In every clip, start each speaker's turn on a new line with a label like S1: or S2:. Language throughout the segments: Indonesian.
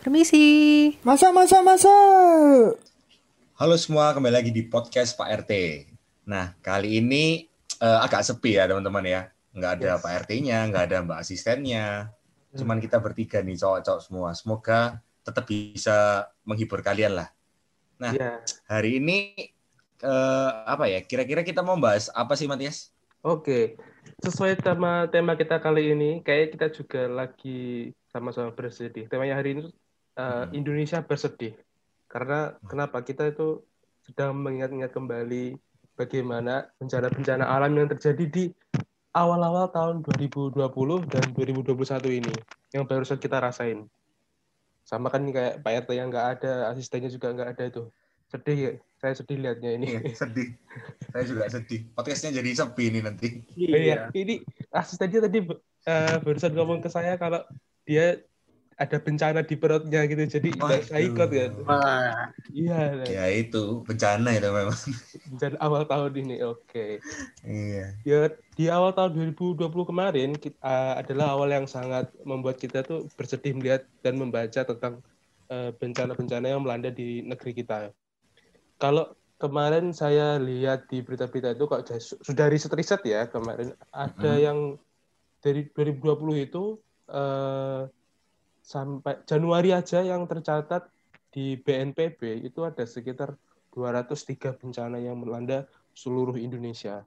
S1: Permisi.
S2: Masa, masa, masa.
S3: Halo semua, kembali lagi di podcast Pak RT. Nah, kali ini uh, agak sepi ya teman-teman ya. Nggak ada yes. Pak RT-nya, nggak ada Mbak Asistennya. Cuman kita bertiga nih, cowok-cowok semua. Semoga tetap bisa menghibur kalian lah. Nah, yeah. hari ini uh, apa ya? Kira-kira kita mau bahas apa sih, Matias?
S4: Oke, sesuai tema tema kita kali ini, kayak kita juga lagi sama-sama bersedih. Temanya hari ini uh, Indonesia bersedih. Karena kenapa kita itu sedang mengingat-ingat kembali bagaimana bencana-bencana alam yang terjadi di awal-awal tahun 2020 dan 2021 ini yang baru saja kita rasain. Sama kan kayak Pak RT yang nggak ada, asistennya juga nggak ada itu. Sedih ya, saya sedih lihatnya ini.
S3: Iya, sedih. saya juga sedih. Podcastnya jadi sepi ini nanti.
S4: Iya, iya. ini asistennya tadi uh, barusan ngomong ke saya kalau dia ada bencana di perutnya gitu jadi saya ikut kan
S3: iya ya itu bencana itu memang.
S4: Bencana awal tahun ini oke. Okay.
S3: iya.
S4: Ya di awal tahun 2020 kemarin kita, uh, adalah awal yang sangat membuat kita tuh bersedih melihat dan membaca tentang bencana bencana-bencana yang melanda di negeri kita. Kalau kemarin saya lihat di berita-berita itu kok sudah riset-riset ya kemarin. Ada hmm. yang dari 2020 itu uh, sampai Januari aja yang tercatat di BNPB itu ada sekitar 203 bencana yang melanda seluruh Indonesia.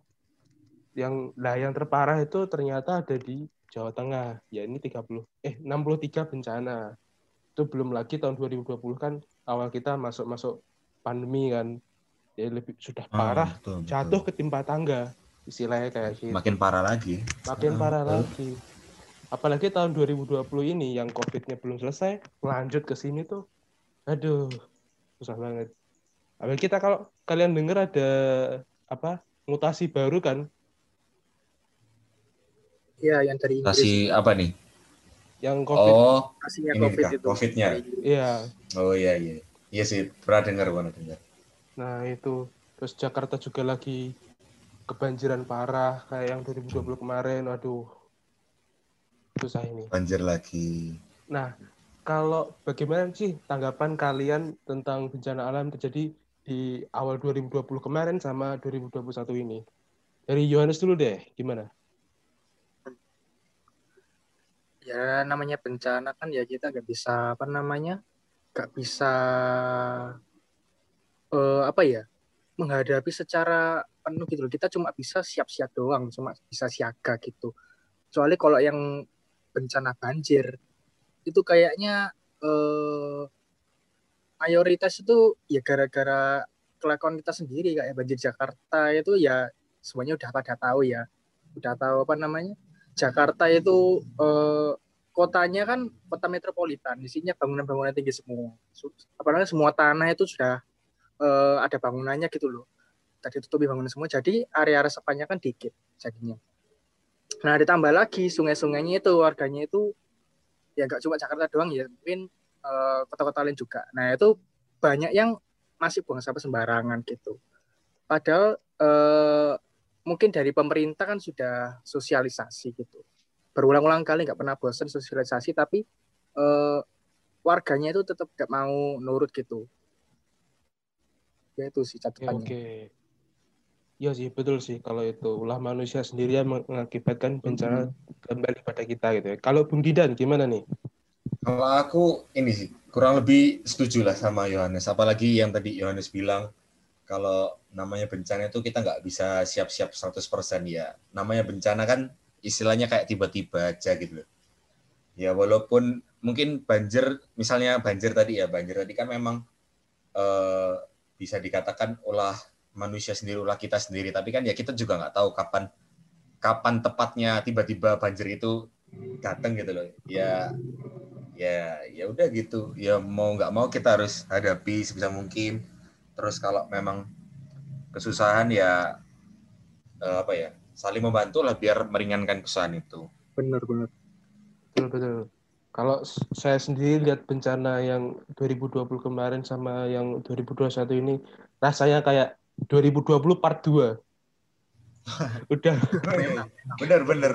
S4: Yang lah yang terparah itu ternyata ada di Jawa Tengah, ya ini 30 eh 63 bencana. Itu belum lagi tahun 2020 kan awal kita masuk-masuk pandemi kan. Ya lebih sudah ah, parah, ah, betul, betul. jatuh ketimpa tangga istilahnya kayak gitu.
S3: Makin parah lagi.
S4: Makin ah, parah betul. lagi apalagi tahun 2020 ini yang COVID-nya belum selesai, lanjut ke sini tuh, aduh, susah banget. Apalagi kita kalau kalian dengar ada apa mutasi baru kan?
S2: Iya, yang dari
S3: Inggris. Mutasi apa nih?
S4: Yang COVID.
S3: Oh,
S4: Mutasinya
S3: COVID itu. COVID-nya.
S4: Iya.
S3: Oh iya iya. Iya sih, pernah dengar pernah dengar.
S4: Nah, itu. Terus Jakarta juga lagi kebanjiran parah kayak yang 2020 kemarin. Aduh, susah ini.
S3: Banjir lagi.
S4: Nah, kalau bagaimana sih tanggapan kalian tentang bencana alam terjadi di awal 2020 kemarin sama 2021 ini? Dari Yohanes dulu deh, gimana?
S2: Ya namanya bencana kan ya kita nggak bisa apa namanya nggak bisa uh, apa ya menghadapi secara penuh gitu loh. Kita cuma bisa siap-siap doang, cuma bisa siaga gitu. Soalnya kalau yang bencana banjir. Itu kayaknya eh, mayoritas itu ya gara-gara kelakuan kita sendiri kayak banjir Jakarta itu ya semuanya udah pada tahu ya. Udah tahu apa namanya? Jakarta itu eh, kotanya kan kota metropolitan isinya bangunan-bangunan tinggi semua. Apa namanya semua tanah itu sudah eh, ada bangunannya gitu loh. Tadi tutupi bangunan semua jadi area-area sepanjang kan dikit jadinya Nah ditambah lagi sungai-sungainya itu warganya itu ya nggak cuma Jakarta doang ya mungkin uh, kota-kota lain juga. Nah itu banyak yang masih buang sampah sembarangan gitu. Padahal uh, mungkin dari pemerintah kan sudah sosialisasi gitu. Berulang-ulang kali nggak pernah bosan sosialisasi tapi uh, warganya itu tetap nggak mau nurut gitu. Ya itu sih catatannya.
S4: Oke. Okay. Iya sih, betul sih kalau itu ulah manusia sendiri yang mengakibatkan bencana hmm. kembali pada kita gitu ya. Kalau Bung Didan gimana nih?
S3: Kalau aku ini sih kurang lebih setuju lah sama Yohanes. Apalagi yang tadi Yohanes bilang kalau namanya bencana itu kita nggak bisa siap-siap 100% ya. Namanya bencana kan istilahnya kayak tiba-tiba aja gitu loh. Ya walaupun mungkin banjir, misalnya banjir tadi ya, banjir tadi kan memang eh, bisa dikatakan olah manusia sendiri ulah kita sendiri. Tapi kan ya kita juga nggak tahu kapan kapan tepatnya tiba-tiba banjir itu datang gitu loh. Ya ya ya udah gitu. Ya mau nggak mau kita harus hadapi sebisa mungkin. Terus kalau memang kesusahan ya eh, apa ya saling membantu lah biar meringankan kesusahan itu.
S2: Benar benar.
S4: Betul betul. Kalau saya sendiri lihat bencana yang 2020 kemarin sama yang 2021 ini rasanya kayak 2020 part 2. Udah.
S3: bener bener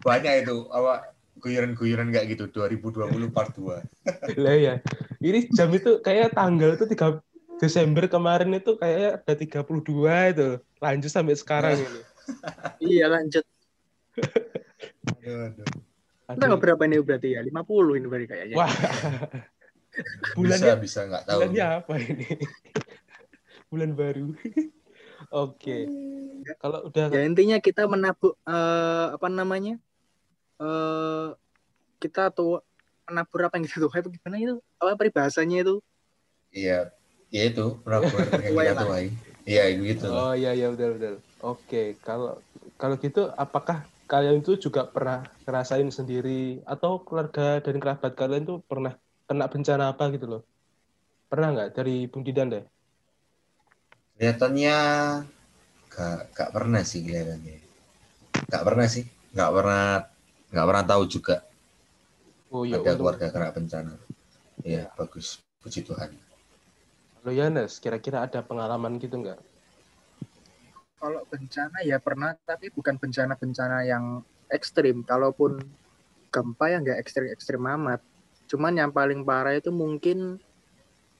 S3: banyak itu apa guyoran-guyoran kayak gitu 2020 part 2.
S4: Lah ya. Ini jam itu kayak tanggal itu 3 Desember kemarin itu kayak ada 32 itu. Lanjut sampai sekarang ini.
S2: Iya lanjut.
S3: Aduh,
S2: nggak berapa ini berarti ya? 50 ini berarti kayaknya.
S4: Wah.
S3: Bisa
S4: bulannya
S3: bisa nggak tahu.
S4: bulannya apa ini? Bulan baru. Oke. Kalau udah
S2: Ya intinya kita menabur eh, apa namanya? eh kita tuh menabur apa yang gitu tuh? Gimana itu? Apa peribahasanya itu?
S3: Iya, ya itu kayak
S2: Tuai
S3: kita tuai. Iya, gitu.
S4: Oh iya iya betul betul. Oke, kalau kalau gitu apakah kalian itu juga pernah ngerasain sendiri atau keluarga dan kerabat kalian tuh pernah kena bencana apa gitu loh? Pernah nggak dari Bung Didan deh?
S3: Kelihatannya gak, gak pernah sih kelihatannya. Gak pernah sih. Gak pernah gak pernah tahu juga
S4: Oh iya,
S3: ada
S4: untung.
S3: keluarga kena bencana. Iya, bagus. Puji Tuhan.
S4: Kalau Yanes, kira-kira ada pengalaman gitu nggak?
S2: Kalau bencana ya pernah, tapi bukan bencana-bencana yang ekstrim. Kalaupun gempa ya nggak ekstrim-ekstrim amat. Cuman yang paling parah itu mungkin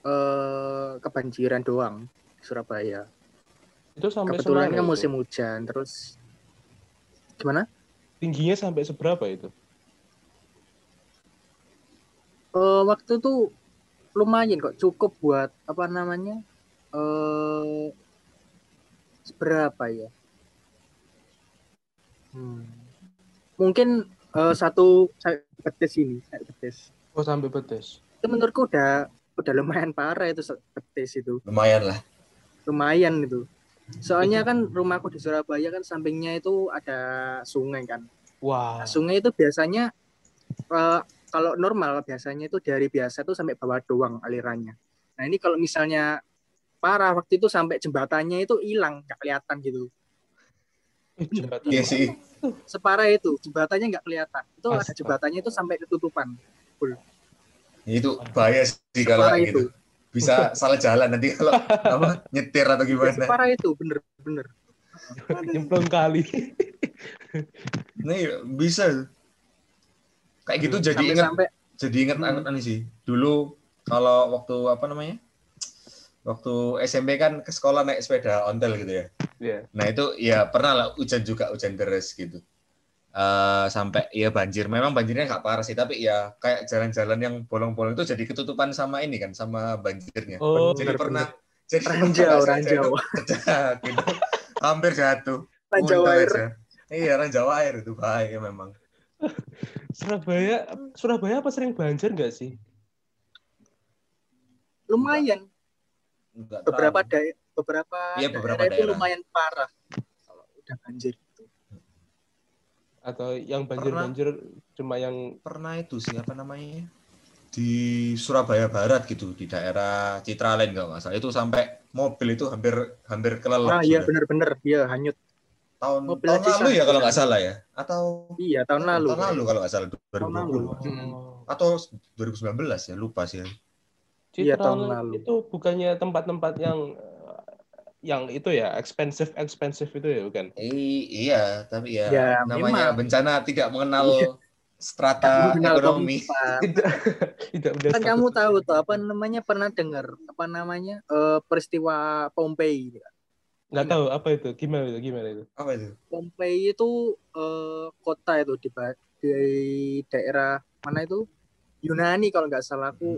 S2: eh, kebanjiran doang Surabaya.
S4: Itu sampai
S2: Kebetulan
S4: semana
S2: kan
S4: itu?
S2: musim hujan, terus gimana?
S4: Tingginya sampai seberapa itu?
S2: Eh, waktu itu lumayan kok, cukup buat apa namanya? Eh seberapa ya? Hmm. Mungkin eh, satu saya betis ini, saya betis.
S4: Oh sampai betis.
S2: Itu menurutku udah udah lumayan parah itu betis itu.
S3: Lumayan lah.
S2: Lumayan itu. Soalnya kan rumahku di Surabaya kan sampingnya itu ada sungai kan.
S4: Wah.
S2: Nah, sungai itu biasanya eh, kalau normal biasanya itu dari biasa tuh sampai bawah doang alirannya. Nah ini kalau misalnya parah waktu itu sampai jembatannya itu hilang nggak kelihatan gitu.
S4: Eh, jembatan.
S3: Iya sih.
S2: Separah itu jembatannya nggak kelihatan. Itu ada
S4: Astaga.
S2: jembatannya itu sampai ketutupan.
S3: Itu bahaya sih kalau
S2: itu.
S3: gitu. Bisa salah jalan nanti kalau apa nyetir atau
S2: Ya,
S3: gimana.
S2: separah itu bener-bener.
S4: Nyemplung kali.
S3: Nih bisa. Kayak gitu jadi
S2: sampai
S3: ingat
S2: sampai
S3: jadi ingat
S2: Hmm.
S3: anget ini sih. Dulu kalau waktu apa namanya? Waktu SMP kan ke sekolah naik sepeda ontel gitu ya.
S4: Iya.
S3: Nah itu ya pernah lah hujan juga hujan deras gitu. Eh sampai ya banjir. Memang banjirnya nggak parah sih, tapi ya kayak jalan-jalan yang bolong-bolong itu jadi ketutupan sama ini kan, sama banjirnya.
S4: Oh,
S3: jadi
S2: bener,
S3: pernah jadi
S2: ranjau ranjau
S3: gitu. Hampir jatuh.
S2: ranjau air.
S3: aja. Iya, ranjau air itu bahaya memang.
S4: Surabaya, Surabaya apa sering banjir nggak sih?
S2: Lumayan
S3: Enggak
S2: beberapa
S3: terlalu.
S2: daerah beberapa,
S3: Iya, beberapa
S2: daerah itu
S3: daerah.
S2: lumayan parah kalau udah banjir.
S4: Atau yang banjir-banjir cuma yang
S3: pernah itu sih apa namanya di Surabaya Barat gitu di daerah Citraland kalau nggak salah itu sampai mobil itu hampir hampir kelelep
S2: Ah iya
S3: sudah.
S2: bener-bener dia hanyut.
S3: tahun
S2: mobil
S3: tahun lalu ya kalau nggak salah ya atau
S2: Iya tahun lalu.
S3: tahun lalu kalau nggak salah
S2: Tahun lalu.
S3: 2020
S2: Hmm.
S3: atau 2019 ya lupa sih
S2: Iya, tahun
S4: Citraland
S2: lalu.
S4: itu bukannya tempat-tempat yang yang itu ya expensive expensive itu ya bukan?
S3: I- iya tapi ya,
S2: Ya,
S3: namanya
S2: memang.
S3: bencana tidak mengenal
S2: Iya.
S3: strata
S2: Mengenal
S3: ekonomi.
S4: Tidak benar.
S2: kan kamu tahu tuh apa namanya pernah dengar apa namanya eh, peristiwa Pompei
S4: nggak tahu apa itu gimana itu gimana itu?
S3: apa itu
S2: Pompei itu eh, kota itu di, di daerah mana itu Yunani kalau nggak salah aku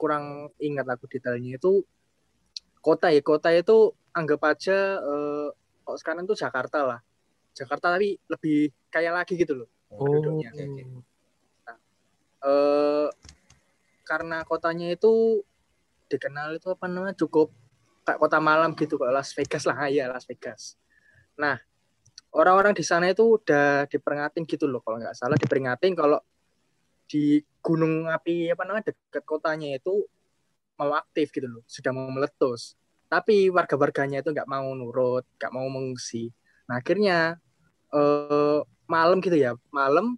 S2: kurang ingat aku detailnya itu kota ya kota itu anggap aja eh, kok sekarang tuh Jakarta lah Jakarta tapi lebih kaya lagi gitu loh
S4: Oh,
S2: penduduknya.
S3: oke, oke.
S2: eh karena kotanya itu dikenal itu apa namanya cukup kayak kota malam gitu kayak Las Vegas lah ya Las Vegas. Nah orang-orang di sana itu udah diperingatin gitu loh kalau nggak salah diperingatin kalau di gunung api apa namanya dekat kotanya itu mau aktif gitu loh sudah mau meletus tapi warga-warganya itu nggak mau nurut nggak mau mengungsi nah akhirnya eh, malam gitu ya malam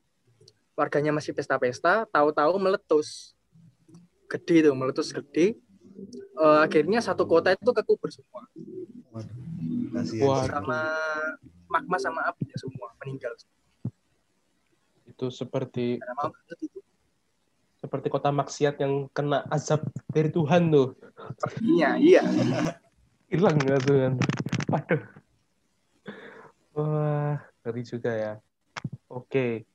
S2: warganya masih pesta-pesta tahu-tahu meletus gede tuh meletus gede Eh, akhirnya satu kota itu kekubur semua.
S4: Wah.
S2: sama magma sama apinya semua meninggal
S4: Itu seperti
S2: itu.
S4: seperti kota maksiat yang kena azab dari Tuhan tuh.
S2: Iya, iya.
S4: Hilang nggak tuh? Waduh. Wah, ngeri juga ya. Oke.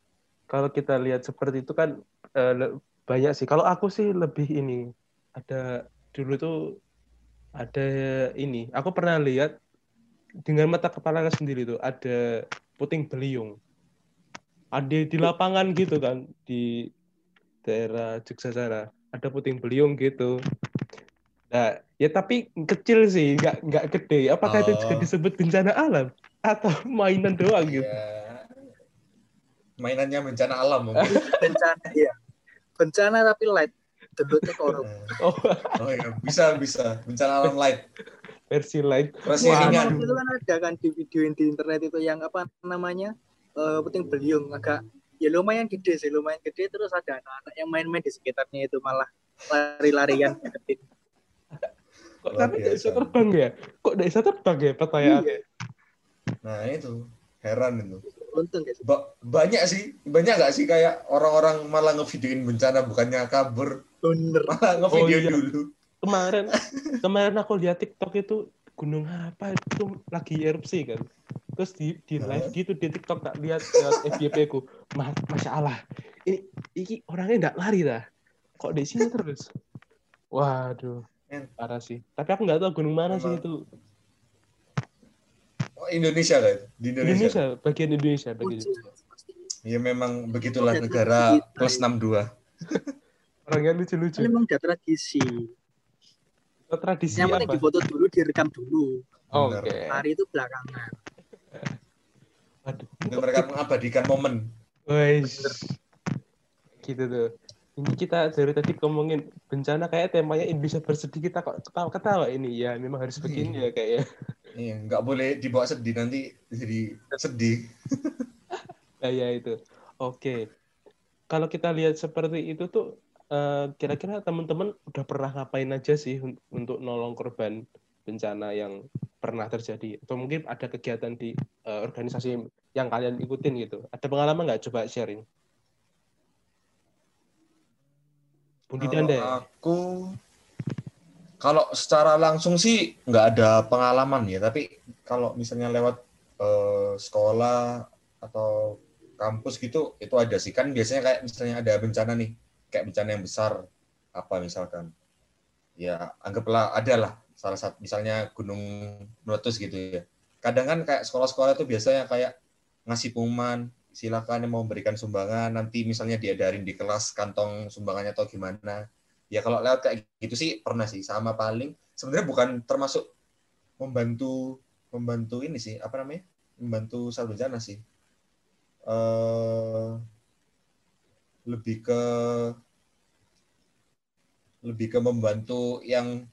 S4: Kalau kita lihat seperti itu kan le- banyak sih. Kalau aku sih lebih ini ada dulu tuh ada ini. Aku pernah lihat dengan mata kepala sendiri tuh ada puting beliung. Ada di lapangan gitu kan di daerah Jogja sana. Ada puting beliung gitu. Nah, ya tapi kecil sih, nggak nggak gede. Apakah itu juga
S3: Oh.
S4: disebut bencana alam atau mainan doang gitu?
S3: Ya, mainannya bencana alam mungkin.
S2: Bencana, iya. Bencana tapi light. Debutnya korup.
S4: Oh,
S3: Oh iya, bisa bisa bencana alam light.
S4: versi lain.
S3: Versi
S4: Wah,
S3: ringan.
S2: itu kan ada kan di video di internet itu yang apa namanya eh puting beliung agak ya lumayan gede sih lumayan gede terus ada anak-anak yang main-main di sekitarnya itu malah lari-larian.
S4: Kok tapi nggak bisa terbang ya? Kok nggak bisa terbang ya pertanyaan?
S2: Iya,
S3: Nah itu heran itu.
S2: untung guys.
S3: Ba- banyak sih, banyak nggak sih kayak orang-orang malah ngevideoin bencana bukannya kabur,
S2: Bener.
S3: malah ngevideo
S4: Oh, iya.
S3: dulu.
S4: Kemarin kemarin aku lihat TikTok itu gunung apa itu lagi erupsi kan. Terus di di live gitu di TikTok tak lihat lihat FYP ku. Ma- Masya Allah. Ini ini orangnya nggak lari dah. Kok di sini terus? Waduh.
S3: Men.
S4: Parah sih. Tapi aku nggak tahu gunung mana sih
S3: Emang.
S4: itu.
S3: Oh, Indonesia kan? Di Indonesia.
S4: Indonesia, bagian Indonesia, bagian
S2: Uji.
S3: Ya memang begitulah
S2: Udah
S3: negara
S2: tradisi.
S3: plus 62.
S4: Orangnya lucu-lucu.
S2: Memang udah tradisi.
S4: Tradisi
S2: Yang penting difoto dulu, direkam dulu.
S4: Oh. Oke.
S2: Lari itu belakangan.
S4: Waduh.
S3: Itu mereka mengabadikan momen.
S4: Wes. Gitu tuh. Ini kita dari tadi ngomongin bencana kayak temanya Indonesia bersedih kita kok ketawa-ketawa ini ya memang harus begini ya kayaknya.
S3: Iya, nggak boleh dibawa sedih nanti jadi sedih.
S4: Nah, ya itu. Oke. Kalau kita lihat seperti itu tuh eh, kira-kira teman-teman udah pernah ngapain aja sih un- untuk nolong korban bencana yang pernah terjadi atau mungkin ada kegiatan di eh, organisasi yang kalian ikutin gitu. Ada pengalaman nggak coba sharing? Danda.
S3: aku kalau secara langsung sih nggak ada pengalaman ya, tapi kalau misalnya lewat eh, sekolah atau kampus gitu itu ada sih. Kan biasanya kayak misalnya ada bencana nih kayak bencana yang besar apa misalkan. Ya anggaplah ada lah. Salah satu misalnya gunung meletus gitu ya. Kadang kan kayak sekolah-sekolah itu biasanya kayak ngasih pengumuman silakan yang mau memberikan sumbangan. Nanti misalnya diadarin di kelas kantong sumbangannya atau gimana. Ya kalau lewat kayak gitu sih pernah sih sama paling. Sebenarnya bukan termasuk membantu membantu ini sih apa namanya? Membantu bencana sih. Eh lebih ke lebih ke membantu yang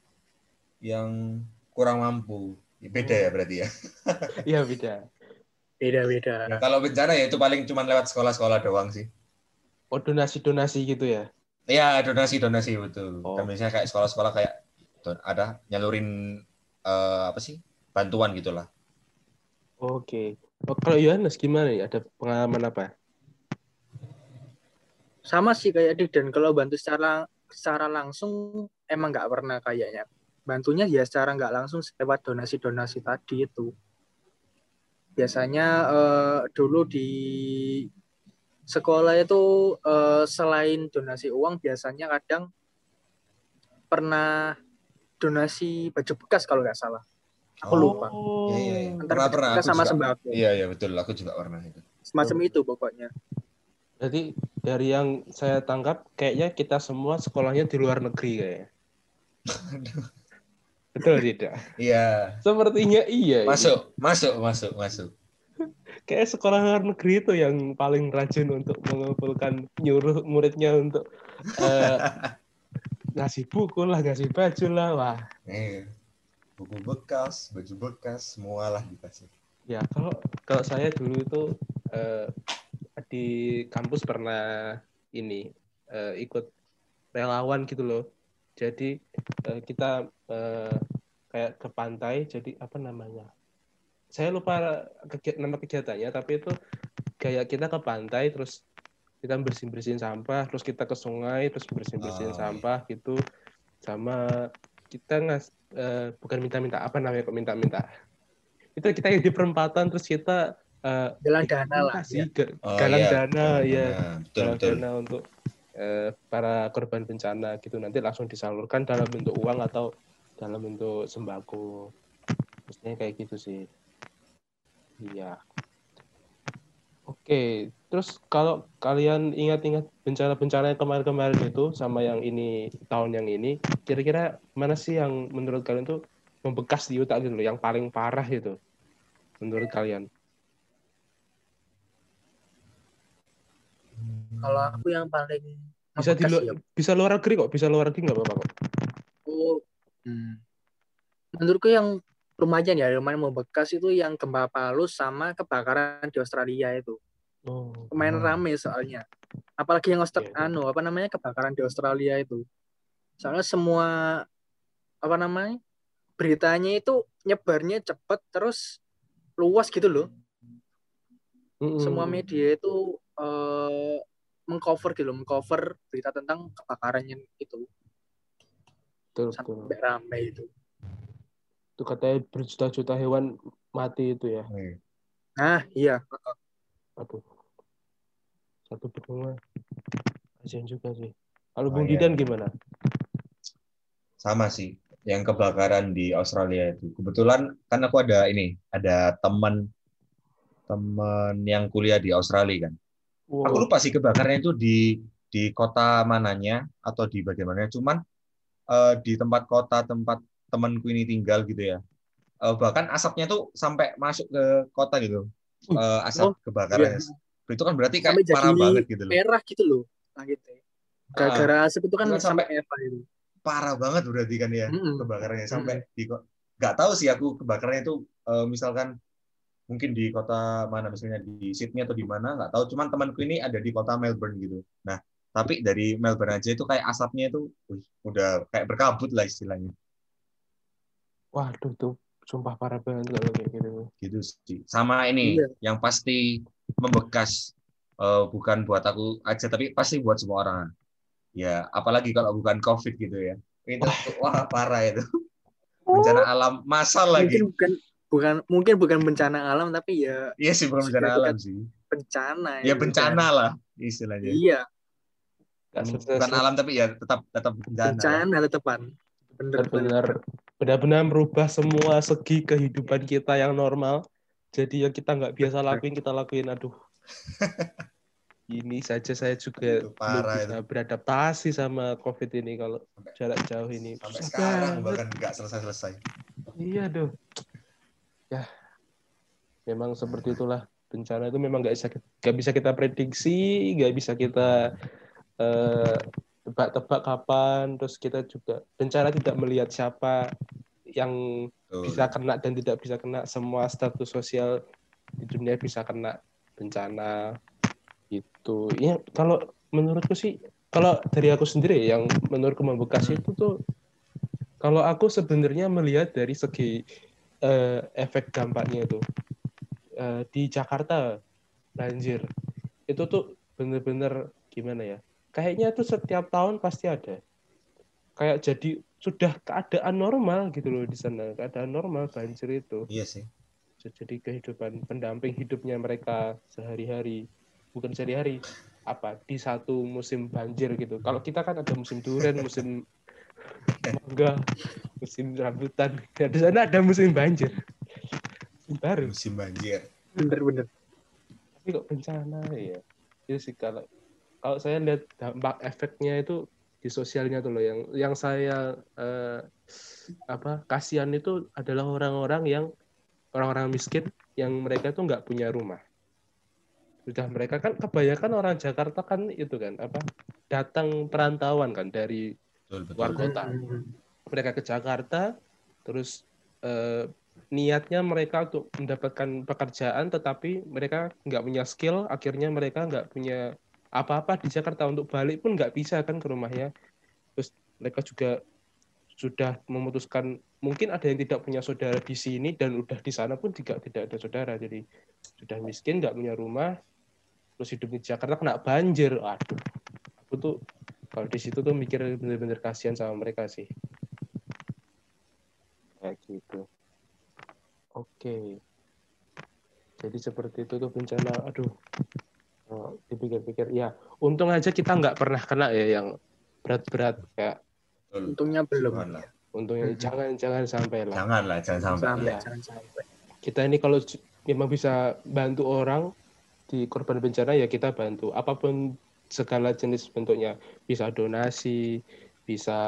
S3: yang kurang mampu. Beda ya berarti ya.
S4: Iya beda.
S2: Beda-beda.
S3: Nah, kalau bencana ya itu paling cuma lewat sekolah-sekolah doang sih
S4: Oh donasi-donasi gitu ya?
S3: Iya donasi donasi betul.
S4: Oh.
S3: Kan biasanya kayak sekolah-sekolah kayak ada nyalurin eh, apa sih bantuan gitulah.
S4: Oke. Oh, kalau Yohanes gimana nih? Ada pengalaman apa?
S2: Sama sih kayak Dik dan kalau bantu secara secara langsung emang nggak pernah kayaknya. Bantunya ya secara nggak langsung lewat donasi-donasi tadi itu. Biasanya eh, dulu di sekolah itu eh, selain donasi uang biasanya kadang pernah donasi baju bekas kalau nggak salah. Aku lupa.
S4: Oh.
S3: Iya, iya, iya.
S2: Antara
S3: Pernah pernah
S2: sama
S3: juga.
S2: sembako.
S3: Iya iya betul aku juga pernah itu.
S2: Semacam itu pokoknya.
S4: Jadi dari yang saya tangkap kayaknya kita semua sekolahnya di luar negeri kayaknya. Betul tidak?
S3: Iya.
S4: Sepertinya iya. ini.
S3: Masuk masuk masuk masuk.
S4: Kayak sekolah luar negeri itu yang paling rajin untuk mengumpulkan nyuruh muridnya untuk eh, ngasih buku lah, ngasih baju lah. Wah,
S3: Iya. Buku bekas, baju bekas, semualah dikasih.
S4: ya kalau kalau saya dulu itu eh, di kampus pernah ini eh, ikut relawan gitu loh. Jadi eh, kita eh, kayak ke pantai. Jadi apa namanya? Saya lupa kegi- nama kegiatannya, tapi itu kayak kita ke pantai terus kita bersihin bersihin sampah terus kita ke sungai terus bersihin bersihin
S3: Oh, iya.
S4: sampah gitu sama kita ngas eh, bukan minta-minta apa namanya kok minta-minta itu kita di perempatan terus kita eh,
S2: Jalan dana lah.
S4: kasih
S2: Ya.
S4: ga-
S3: Oh,
S4: galang
S3: iya.
S4: dana ya
S3: betul
S4: galang
S3: betul.
S4: dana untuk eh, para korban bencana gitu nanti langsung disalurkan dalam bentuk uang atau dalam bentuk sembako. Maksudnya kayak gitu sih. Iya. Oke terus kalau kalian ingat-ingat bencana-bencana yang kemarin-kemarin itu sama yang ini tahun yang ini kira-kira mana sih yang menurut kalian tuh membekas di otak gitu loh yang paling parah itu menurut kalian
S2: Kalau aku yang paling
S4: bisa di lu-
S2: ya,
S4: bisa luar negeri kok bisa luar negeri nggak apa-apa kok?
S2: Aku, hmm, menurutku yang lumayan ya lumayan membekas itu yang gempa Palu sama kebakaran di Australia itu.
S4: Oh
S2: lumayan
S3: Hmm.
S2: rame soalnya. Apalagi yang Austra-
S4: Iya, iya.
S2: anu apa namanya kebakaran di Australia itu. Soalnya semua apa namanya beritanya itu nyebarnya cepet terus luas gitu loh.
S4: Mm-mm.
S2: semua media itu eh, mengcover gitu loh mengcover berita tentang kebakarannya itu
S4: betul, betul.
S2: sampai rame itu
S4: itu katanya berjuta-juta hewan mati itu ya
S3: Oke.
S2: nah iya
S4: aduh satu benua kasihan juga sih kalau
S3: Oh,
S4: Bung
S3: iya.
S4: Didan gimana
S3: Sama sih, yang kebakaran di Australia itu. Kebetulan kan aku ada ini, ada teman teman yang kuliah di Australia kan.
S4: Wow.
S3: Aku lupa sih kebakarannya itu di di kota mananya atau di bagaimana. Cuman eh, di tempat kota tempat temanku ini tinggal gitu ya. Eh, bahkan asapnya tuh sampai masuk ke kota gitu. Eh, asap
S2: Oh,
S3: kebakarannya. Itu kan berarti kayak
S2: Sampai
S3: parah banget gitu loh.
S2: merah gitu loh langitnya gara-gara asap itu kan
S3: Itu kan
S2: sampai
S3: sampai-
S2: merah itu
S3: Parah banget berarti kan ya
S2: Mm-mm.
S3: kebakarannya sampai di kok nggak tahu sih aku kebakarannya itu eh, misalkan mungkin di kota mana misalnya di Sydney atau di mana nggak tahu. Cuman temanku ini ada di kota Melbourne gitu. Nah tapi dari Melbourne aja itu kayak asapnya itu wih, udah kayak berkabut lah istilahnya.
S4: Waduh tuh. Sumpah parah banget kalau kayak gitu.
S3: Gitu sih. Sama ini
S2: Iya.
S3: yang pasti membekas eh, bukan buat aku aja tapi pasti buat semua orang. Ya apalagi kalau bukan COVID gitu ya. Itu wah. parah itu. Bencana alam masal lagi.
S2: mungkin bukan bukan mungkin bukan bencana alam tapi ya
S3: Iya sih bukan bencana alam sih.
S2: bencana
S3: Ya
S2: itu
S3: bencana
S2: kan.
S3: lah istilahnya.
S2: iya
S3: Bukan
S4: selesai-
S3: alam tapi ya tetap tetap bencana. lah.
S2: bencana tetepan bener
S4: benar-benar benar-benar merubah semua segi kehidupan kita yang normal jadi yang kita nggak biasa lakuin kita lakuin aduh ini saja saya juga
S3: Itu
S4: belum
S3: parah
S4: bisa beradaptasi sama covid ini kalau
S3: Sampai-
S4: jarak jauh ini
S3: Sampai
S4: Susah
S3: sekarang
S4: banget.
S3: bahkan nggak selesai-selesai.
S4: iya doh ya memang seperti itulah. Bencana itu memang nggak bisa nggak bisa kita prediksi nggak bisa kita eh, tebak-tebak kapan. Terus kita juga bencana tidak melihat siapa yang bisa kena dan tidak bisa kena. Semua status sosial di dunia bisa kena bencana. Itu ya kalau menurutku sih kalau dari aku sendiri yang menurutku membekas itu tuh kalau aku sebenarnya melihat dari segi eh, efek dampaknya itu. Eh, di Jakarta banjir. Itu tuh bener-bener gimana ya? Kayaknya tuh setiap tahun pasti ada. Kayak jadi sudah keadaan normal gitu loh di sana. Keadaan normal banjir itu.
S3: Iya sih.
S4: jadi kehidupan pendamping hidupnya mereka sehari-hari. Bukan sehari-hari apa di satu musim banjir gitu. Kalau kita kan ada musim durian musim mangga musim rambutan. Ya, di sana ada musim banjir. Musim baru.
S3: Musim banjir.
S2: bener bener.
S4: Tapi kok bencana ya? Itu sih kalau kalau saya lihat dampak efeknya itu di sosialnya tuh loh. Yang yang saya eh, apa kasihan itu adalah orang-orang yang orang-orang miskin yang mereka tuh nggak punya rumah. Sudah mereka kan kebanyakan orang Jakarta kan itu kan apa datang perantauan kan dari
S3: Betul betul.
S4: Luar kota.
S2: Hmm.
S4: mereka ke Jakarta terus eh, niatnya mereka untuk mendapatkan pekerjaan tetapi mereka nggak punya skill akhirnya mereka nggak punya apa-apa di Jakarta untuk balik pun nggak bisa kan ke rumahnya terus mereka juga sudah memutuskan mungkin ada yang tidak punya saudara di sini dan udah di sana pun tidak tidak ada saudara jadi sudah miskin nggak punya rumah terus hidup di Jakarta kena banjir aduh aku tuh kalau di situ tuh mikir bener-bener kasihan sama mereka sih kayak gitu oke jadi seperti itu tuh bencana aduh oh, dipikir-pikir ya untung aja kita nggak pernah kena ya yang berat-berat kayak
S3: Betul.
S2: Untungnya belum.
S3: Lah.
S4: untungnya
S2: Mhm.
S4: jangan jangan sampai lah
S3: Jangan lah, jangan sampai.
S2: Sampai,
S4: Iya.
S2: jangan sampai.
S4: kita ini kalau memang bisa bantu orang di korban bencana ya kita bantu apa pun segala jenis bentuknya. Bisa donasi bisa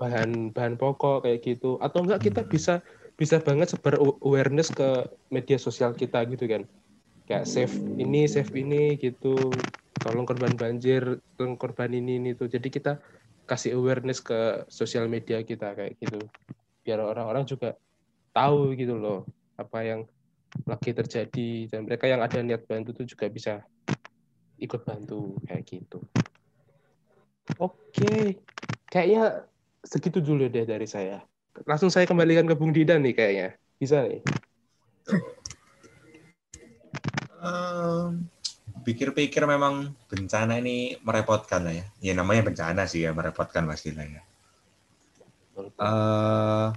S4: bahan bahan pokok kayak gitu. Atau enggak kita
S3: Hmm.
S4: bisa bisa banget sebar awareness ke media sosial kita gitu kan. Kayak save ini save ini gitu. Tolong korban banjir tolong korban ini ini tuh jadi kita kasih awareness ke sosial media kita kayak gitu. Biar orang-orang juga tahu gitu loh apa yang lagi terjadi. Dan mereka yang ada niat bantu tuh juga bisa ikut bantu kayak gitu. Oke, kayaknya segitu dulu deh dari saya. Langsung saya kembalikan ke Bung Didan nih kayaknya. Bisa nih.
S3: Em, pikir-pikir memang bencana ini merepotkan lah ya. Ya namanya bencana sih ya merepotkan pastilah ya. Eh,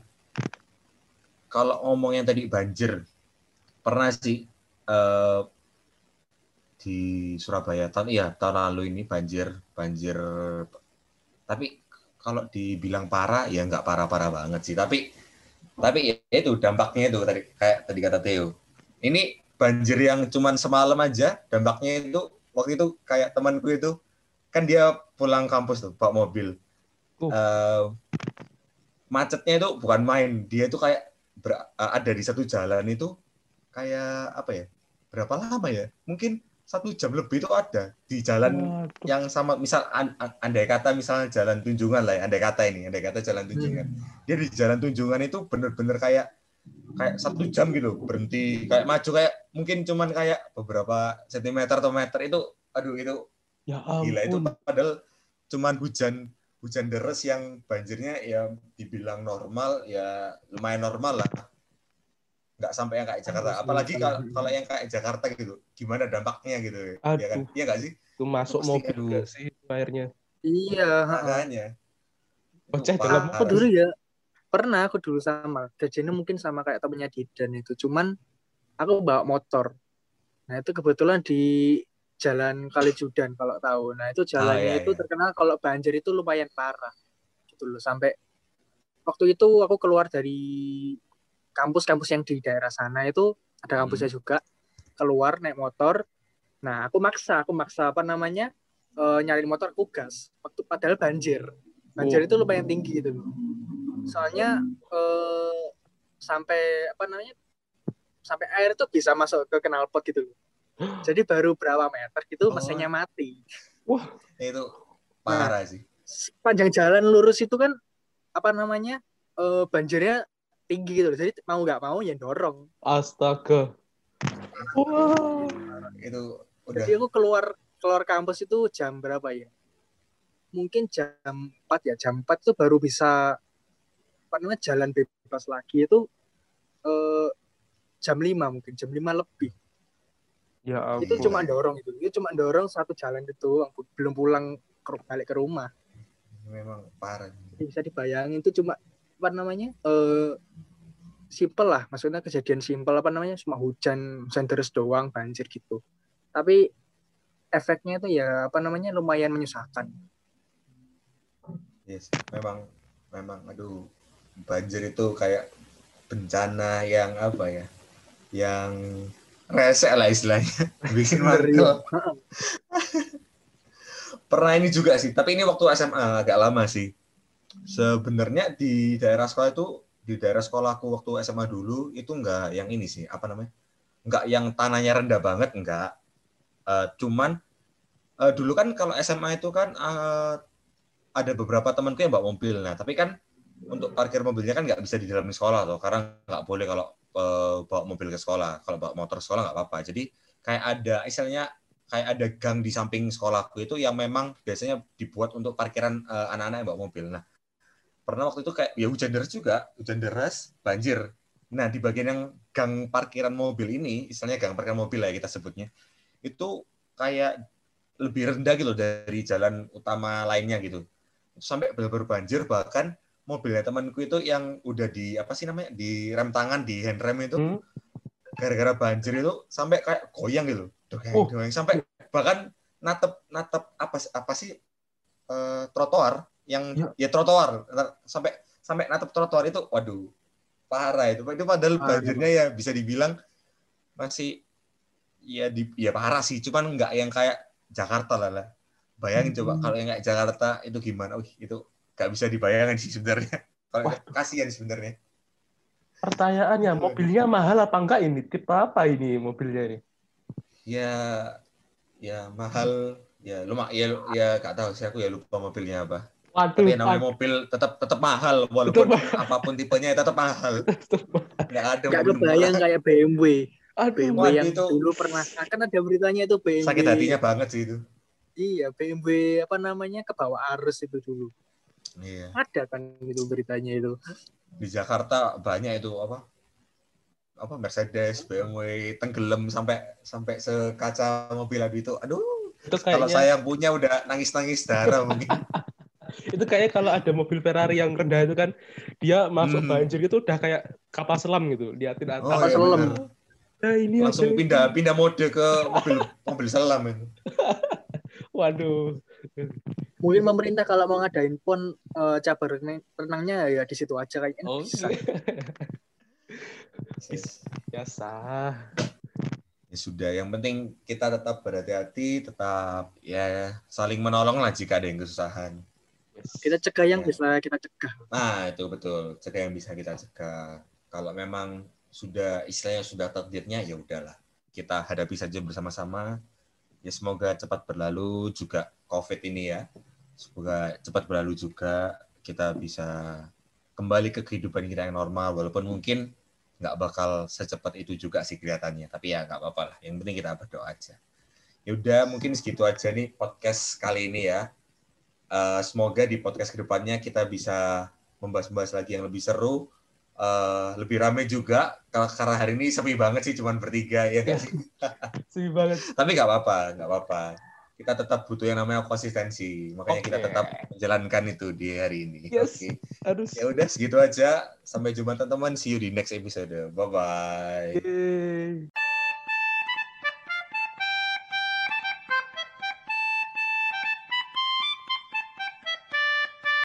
S3: kalau ngomongnya tadi banjir, pernah sih eh, di Surabaya tahun iya tahun lalu ini banjir banjir. Tapi kalau dibilang parah ya nggak parah-parah banget sih. Tapi tapi ya itu dampaknya itu tadi kayak tadi kata Theo. Ini banjir yang cuman semalam aja dampaknya itu waktu itu kayak temanku itu kan dia pulang kampus tuh bawa mobil.
S4: Uh.
S3: Eh, macetnya itu bukan main, dia itu kayak ber- ada di satu jalan itu kayak apa ya? Berapa lama ya? Mungkin satu jam lebih itu ada di jalan
S4: Waduh.
S3: yang sama misal an- an- andai kata misalnya jalan tunjungan lah ya, andai kata ini andai kata jalan tunjungan
S2: Hmm.
S3: dia di jalan tunjungan itu bener-bener kayak kayak satu jam gitu berhenti kayak maju kayak mungkin cuman kayak beberapa sentimeter atau meter itu aduh itu
S4: Ya
S3: gila itu
S4: ampun.
S3: padahal cuman hujan hujan deres yang banjirnya ya dibilang normal ya lumayan normal lah nggak sampai yang kayak Jakarta. apalagi kalau kalau yang kayak Jakarta gitu gimana dampaknya gitu? Ya kan?
S4: Aduh.
S3: iya nggak sih?
S4: Itu masuk
S3: Pasti,
S4: mobil
S3: aduh.
S4: nggak sih. itu airnya?
S2: Iya,
S3: makanya
S4: Pecah
S3: Itu
S4: dalam
S2: aku dulu ya pernah aku dulu sama. Kejadiannya mungkin sama kayak temennya Didan itu. Cuman aku bawa motor. Nah itu kebetulan di jalan Kalijudan kalau tahu. Nah itu jalannya
S3: iya,
S2: itu
S3: iya.
S2: terkenal kalau banjir itu lumayan parah. Gitu loh sampai waktu itu aku keluar dari kampus-kampus yang di daerah sana itu ada kampusnya juga keluar naik motor. Nah aku maksa aku maksa apa namanya eh, nyari motor aku gas. Waktu padahal banjir. Banjir
S4: Oh.
S2: itu lumayan tinggi gitu loh. Soalnya eh, sampai apa namanya sampai air itu bisa masuk ke knalpot gitu loh. Jadi baru berapa meter gitu
S3: Oh.
S2: mesinnya mati.
S3: Itu parah sih.
S2: Panjang jalan lurus itu kan apa namanya eh, banjirnya tinggi gitu loh. Jadi mau nggak mau ya dorong.
S4: Astaga. Wah.
S3: itu udah.
S2: Jadi aku keluar keluar kampus itu jam berapa ya? Mungkin jam 4 ya. Jam 4 itu baru bisa apa namanya jalan bebas lagi. Itu eh, jam 5 mungkin. Jam 5 lebih.
S4: Ya ampun.
S2: itu cuma dorong itu. Itu cuma dorong satu jalan itu. Belum pulang balik ke rumah.
S3: Memang parah.
S2: Bisa dibayangin itu cuma apa namanya eh simple lah maksudnya kejadian simple apa namanya cuma hujan hujan terus doang banjir gitu tapi efeknya itu ya apa namanya lumayan menyusahkan
S3: Yes, memang memang aduh banjir itu kayak bencana yang apa ya? Yang resek lah istilahnya. Bikin
S2: iya.
S3: Pernah ini juga sih, tapi ini waktu SMA agak lama sih. Sebenarnya di daerah sekolah itu di daerah sekolahku waktu SMA dulu itu enggak yang ini sih, apa namanya? Enggak yang tanahnya rendah banget, enggak. Eh, cuman eh, dulu kan kalau SMA itu kan eh, ada beberapa temanku yang bawa mobil. Nah, tapi kan untuk parkir mobilnya kan nggak bisa di dalam sekolah tuh, karena nggak boleh kalau eh, bawa mobil ke sekolah. Kalau bawa motor sekolah nggak apa-apa. Jadi kayak ada istilahnya kayak ada gang di samping sekolahku itu yang memang biasanya dibuat untuk parkiran anak-anak yang bawa mobil. Nah, pernah waktu itu kayak ya hujan deras juga, hujan deras, banjir. Nah, di bagian yang gang parkiran mobil ini, istilahnya gang parkiran mobil lah ya kita sebutnya, itu kayak lebih rendah gitu dari jalan utama lainnya gitu. Sampai benar-benar banjir bahkan mobilnya temanku itu yang udah di apa sih namanya di rem tangan di handrem itu
S4: Hmm.
S3: gara-gara banjir itu sampai kayak goyang gitu. Doang,
S4: Oh.
S3: doang. sampai bahkan natep natep apa apa sih eh, trotoar yang
S4: Ya.
S3: ya, trotoar. Sampai sampai natep trotoar itu waduh parah itu. Itu padahal
S2: Parah,
S3: banjirnya ya bisa dibilang masih ya di ya parah sih. Cuman nggak yang kayak Jakarta lah lah. Bayangin coba
S2: Hmm.
S3: kalau yang kayak Jakarta itu gimana? Wih, itu nggak bisa dibayangin sih sebenarnya. Kalau kasihan sebenarnya.
S4: Pertanyaannya, mobilnya mahal apa enggak ini? Tipe apa ini mobilnya ini?
S3: ya ya mahal. Ya lu mak ya ya gak tahu sih aku ya lupa mobilnya apa
S4: Waduh,
S3: tapi yang namanya
S4: waduh.
S3: mobil tetap tetap mahal walaupun
S4: Tetap
S3: apa pun tipenya ya tetap mahal nggak ada
S2: Gak
S3: mobil
S2: kebayang kayak BMW.
S4: Aduh,
S2: BMW
S3: Waduh,
S2: yang
S3: itu-
S2: dulu pernah kan ada beritanya itu BMW.
S3: sakit hatinya banget sih itu
S2: Iya, BMW apa namanya ke bawah arus itu dulu.
S3: iya
S2: Ada kan itu beritanya itu.
S3: di Jakarta banyak itu apa apa Mercedes BMW tenggelam sampai sampai sekaca mobil aduh itu aduh
S4: itu
S3: kalau
S4: kayaknya
S3: saya yang punya udah nangis nangis darah mungkin
S4: itu kayak kalau ada mobil Ferrari yang rendah itu kan dia masuk
S3: Hmm.
S4: banjir itu udah kayak kapal selam gitu liatin atas
S3: Oh,
S2: Kapal
S3: iya,
S2: selam.
S3: benar.
S4: Nah, ini
S3: langsung
S4: ada-
S3: pindah pindah mode ke mobil mobil selam itu
S4: waduh
S2: Mungkin pemerintah kalau mau ngadain pon eh, cabang renang- renangnya ya di situ aja kayaknya
S4: oh
S2: bisa.
S4: biasa
S3: ya sudah yang penting kita tetap berhati-hati tetap ya saling menolong lah jika ada yang kesusahan.
S2: Kita cegah yang
S3: Ya.
S2: bisa kita cegah.
S3: nah itu betul. Cegah yang bisa kita cegah. Kalau memang sudah istilahnya sudah takdirnya ya udahlah. Kita hadapi saja bersama-sama. Ya semoga cepat berlalu juga covid ini ya. Semoga cepat berlalu juga. Kita bisa kembali ke kehidupan kita yang normal walaupun mungkin nggak bakal secepat itu juga sih kelihatannya. Tapi ya nggak apa-apa lah. Yang penting kita berdoa aja. Ya udah mungkin segitu aja nih podcast kali ini ya Eh, semoga di podcast ke depannya kita bisa membahas-bahas lagi yang lebih seru eh, lebih rame juga. Kar- karena hari ini sepi banget sih cuman bertiga ya sih
S4: Sedih banget.
S3: Tapi nggak apa-apa nggak apa-apa. Kita tetap butuh yang namanya konsistensi. Makanya kita
S4: Oke.
S3: tetap menjalankan itu di hari ini.
S4: Yes.
S3: oke.
S4: Aduh
S3: ya udah segitu aja. Sampai jumpa teman-teman. See you di next episode. Bye bye
S4: Yeay.